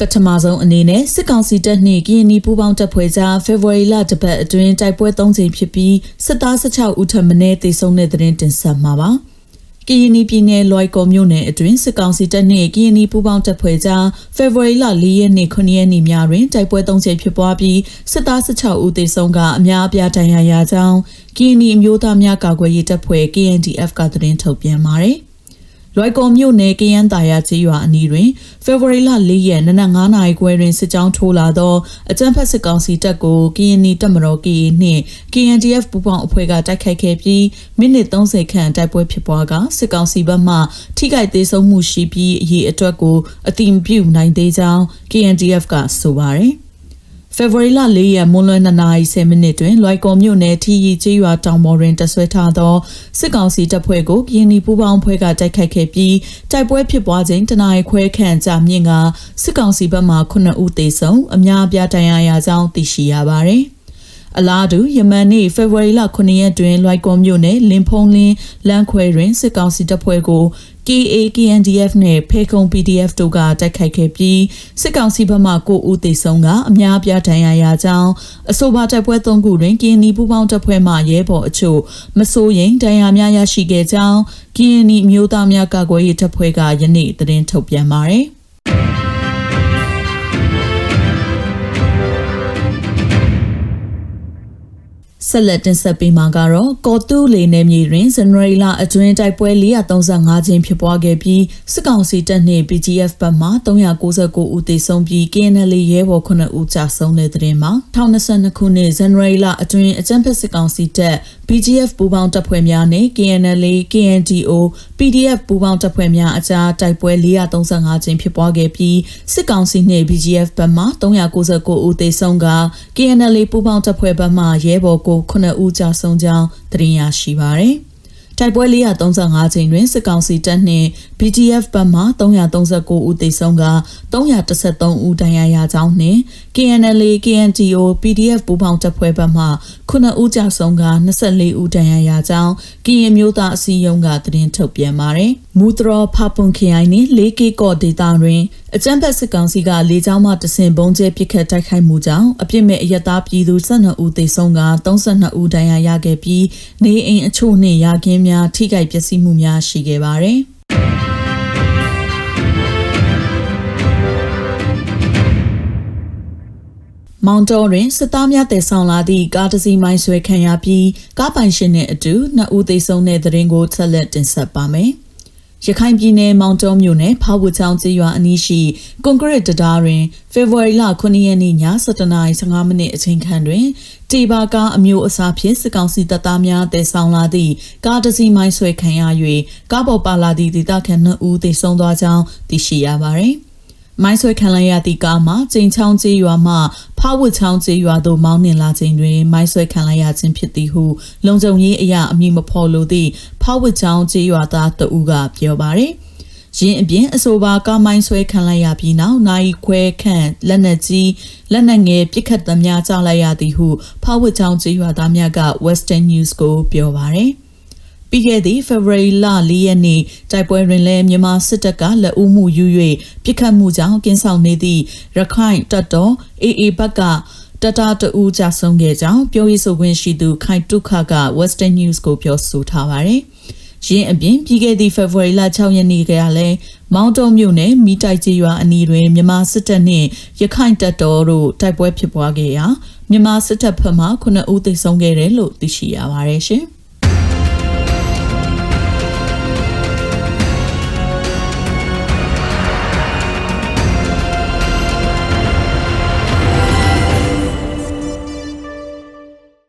ပထမဆုံးအနေနဲ့စစ်ကောင်စီတပ်နှင့်ကရင်နီပူးပေါင်းတပ်ဖွဲ့ကြားဖေဖော်ဝါရီလတပတ်အတွင်းတိုက်ပွဲ၃ချိန်ဖြစ်ပြီးစစ်သား16ဦးထပ်မံတေဆုံးတဲ့တဲ့တင်ဆက်မှာပါ။ကရင်နီပြည်နယ်လွိုက်ကော်မြို့နယ်အတွင်းစစ်ကောင်စီတပ်နှင့်ကရင်နီပူးပေါင်းတပ်ဖွဲ့ကြားဖေဖော်ဝါရီလ၄ရက်နေ့9ရက်နေ့ညတွင်တိုက်ပွဲ၃ချိန်ဖြစ်ပွားပြီးစစ်သား16ဦးသေဆုံးကအများအပြားဒဏ်ရာရကြောင်းကရင်နီအမျိုးသားများကာကွယ်ရေးတပ်ဖွဲ့ KNDF ကသတင်းထုတ်ပြန်ပါတယ်။ လွိုက်ကော်မြို့နယ်ကရန်တာယာကျေးရွာအနီးတွင်ဖေဖော်ဝါရီလ၄ရက်နနက်9နာရီခွဲတွင်စစ်ကြောင်းထိုးလာသောအကြမ်းဖက်စစ်ကောင်စီတပ်ကိုကရင်နီတပ်မတော် KA နှင့် KNDF ပူးပေါင်းအဖွဲ့ကတိုက်ခိုက်ခဲ့ပြီးမိနစ်30ခန့်တိုက်ပွဲဖြစ်ပွားကစစ်ကောင်စီဘက်မှထိခိုက်သေးဆုံးမှုရှိပြီးအရေးအတွက်ကိုအတိမပြုနိုင်သေးကြောင်း KNDF ကဆိုပါတယ်။ ဖေဖော်ဝါရီလ၄ရက်မွန်းလွဲ2နာရီ10မိနစ်တွင်လွိုက်ကော်မြို့နယ်ထီရီကျေးရွာတောင်ပေါ်တွင်တဆွဲထားသောစစ်ကောင်စီတပ်ဖွဲ့ကိုကရင်နီပူးပေါင်းဖွဲ့ကတိုက်ခိုက်ခဲ့ပြီးတိုက်ပွဲဖြစ်ပွားချိန်တနအီခွဲခန့်ကြာမြင့်ကစစ်ကောင်စီဘက်မှ9ဦးသေဆုံးအများအပြားဒဏ်ရာရကြောင်းသိရှိရပါသည် အလားတူယမန်နေ့ဖေဖော်ဝါရီလ9ရက်တွင်လွိုက်ကော်မြို့နယ်လင်ဖုံးလင်းလမ်းခွဲတွင်စစ်ကောင်စီတပ်ဖွဲ့ကို KA KNDF နဲ့ဖေခုံ PDF တို့ကတိုက်ခိုက်ခဲ့ပြီးစစ်ကောင်စီဘက်မှ9ဦးသေဆုံးကအများအပြားဒဏ်ရာရကြောင်းအဆိုပါတပ်ပွဲ၃ခုတွင်ကင်းနီပူပေါင်းတပ်ဖွဲ့မှရဲဘော်အချို့မစိုးရင်ဒဏ်ရာများရရှိခဲ့ကြောင်းကင်းနီမျိုးသားများကာကွယ်ရေးတပ်ဖွဲ့ကယနေ့သတင်းထုတ်ပြန်ပါတယ်။ ဆက်လက်တင်ဆက်ပေးမှာကတော့ကော်တူးလေနယ်မြေတွင်ဇန်နဝါရီလအတွင်းတိုက်ပွဲ435ချင်းဖြစ်ပွားခဲ့ပြီးစစ်ကောင်စီတပ်နှင့် PGF ဘက်မှ399ဦးသေဆုံးပြီး KNL ရဲဘော်9ဦးကြာဆုံးတဲ့တဲ့မှာ2022ခုနှစ်ဇန်နဝါရီလအတွင်းအကြမ်းဖက်စစ်ကောင်စီတပ် PGF ပူးပေါင်းတပ်ဖွဲ့များနဲ့ KNL KNDO PDF ပူးပေါင်းတပ်ဖွဲ့များအကြားတိုက်ပွဲ435ချင်းဖြစ်ပွားခဲ့ပြီးစစ်ကောင်စီနှင့် BGF ဘက်မှ399ဦးသေဆုံးက KNL ပူးပေါင်းတပ်ဖွဲ့ဘက်မှရဲဘော်ကို9ဦးကြာဆုံးကြောင်းသတင်းရရှိပါရယ်တိုက်ပွဲ435ချိန်တွင်စစ်ကောင်စီတပ်နှင့် BGF ဘက်မှ339ဦးသေဆုံးက313ဦးဒဏ်ရာရကြောင်းနှင့် KNL KNTO PDF ပူးပေါင်းတပ်ဖွဲ့ဘက်မှ9ဦးကြာဆုံးက24ဦးဒဏ်ရာရကြောင်းကရင်မျိုးသားအစည်းအရုံးကသတင်းထုတ်ပြန်ပါတယ်။မူတရဖပွန်ခရိုင်နှင့်လေးကေကော့ဒေတာတွင်အကြမ်းဖက်စစ်ကောင်စီကလေကြောင်းမှတဆင်ပုံကျဲပစ်ခတ်တိုက်ခိုက်မှုကြောင့်အပြစ်မဲ့အရတားပြည်သူ12ဦးသေဆုံးက32ဦးဒဏ်ရာရခဲ့ပြီးနေအိမ်အချို့နှင့်ရာခင်းများထိခိုက်ပျက်စီးမှုများရှိခဲ့ပါတယ်။မောင်တော်တွင်စစ်သားများတည်ဆောင်လာသည့်ကားတစ်စီးမိုင်းဆွဲခံရပြီးကားပိုင်ရှင်နှင့်အတူနှစ်ဦးသေဆုံးတဲ့တဲ့ရင်ကိုဆက်လက်တင်ဆက်ပါမယ်။ ရခိုင်ပြည်နယ်မောင်တောမြို့နယ်ဖားဝူချောင်းကျေးရွာအနီးရှိကွန်ကရစ်တံတားတွင်ဖေဖော်ဝါရီလ9ရက်နေ့ည7:15မိနစ်အချိန်ခန့်တွင်တီဘာကားအမျိုးအစားဖြင့်စစ်ကောင်စီတပ်သားများတည်ဆောင်လာသည့်ကားတစ်စီးမိုင်းဆွဲခံရ၍ကားပေါ်ပါလာသည့်ဒေသခံ2ဦးသေဆုံးသွားကြောင်းသိရှိရပါသည်။ မိုင်းဆွဲခံလိုက်ရသည့်ကားမှာကျိန်ချောင်းကျေးရွာမှဖားဝတ်ချောင်းကျေးရွာသို့မောင်းနှင်လာခြင်းတွင်မိုင်းဆွဲခံလိုက်ရခြင်းဖြစ်သည်ဟုလုံခြုံရေးအရာအမည်မဖော်လိုသည့်ဖားဝတ်ချောင်းကျေးရွာသားတဦးကပြောပါရယ်ရင်းအပြင်အဆိုပါကားမိုင်းဆွဲခံလိုက်ရပြီးနောက်နိုင်ခွဲခန့်လက်နက်ကြီးလက်နက်ငယ်ပစ်ခတ်သမျှကြောက်လိုက်ရသည်ဟုဖားဝတ်ချောင်းကျေးရွာသားများက Western News ကိုပြောပါရယ် ပြီးခဲ့သည့် February လ၄ရက်နေ့တိုက်ပွဲတွင်လည်းမြန်မာစစ်တပ်ကလက်ဦးမှုယူ၍ပြစ်ခတ်မှုကြောင့်ကင်းဆောင်နေသည့်ရခိုင်တပ်တော် AA ဘက်ကတတတူကြဆုံးခဲ့ကြောင်းပြောရေးဆိုခွင့်ရှိသူခိုင်တုခက Western News ကိုပြောဆိုထားပါတယ်။ရင်းအပြင်ပြီးခဲ့သည့် February လ6ရက်နေ့ကလည်းမောင်တုံမြို့နယ်မိတိုက်ကျေးရွာအနီးတွင်မြန်မာစစ်တပ်နှင့်ရခိုင်တပ်တော်တို့တိုက်ပွဲဖြစ်ပွားခဲ့ရာမြန်မာစစ်တပ်ဘက်မှ9ဦးသေဆုံးခဲ့တယ်လို့သိရှိရပါတယ်ရှင်။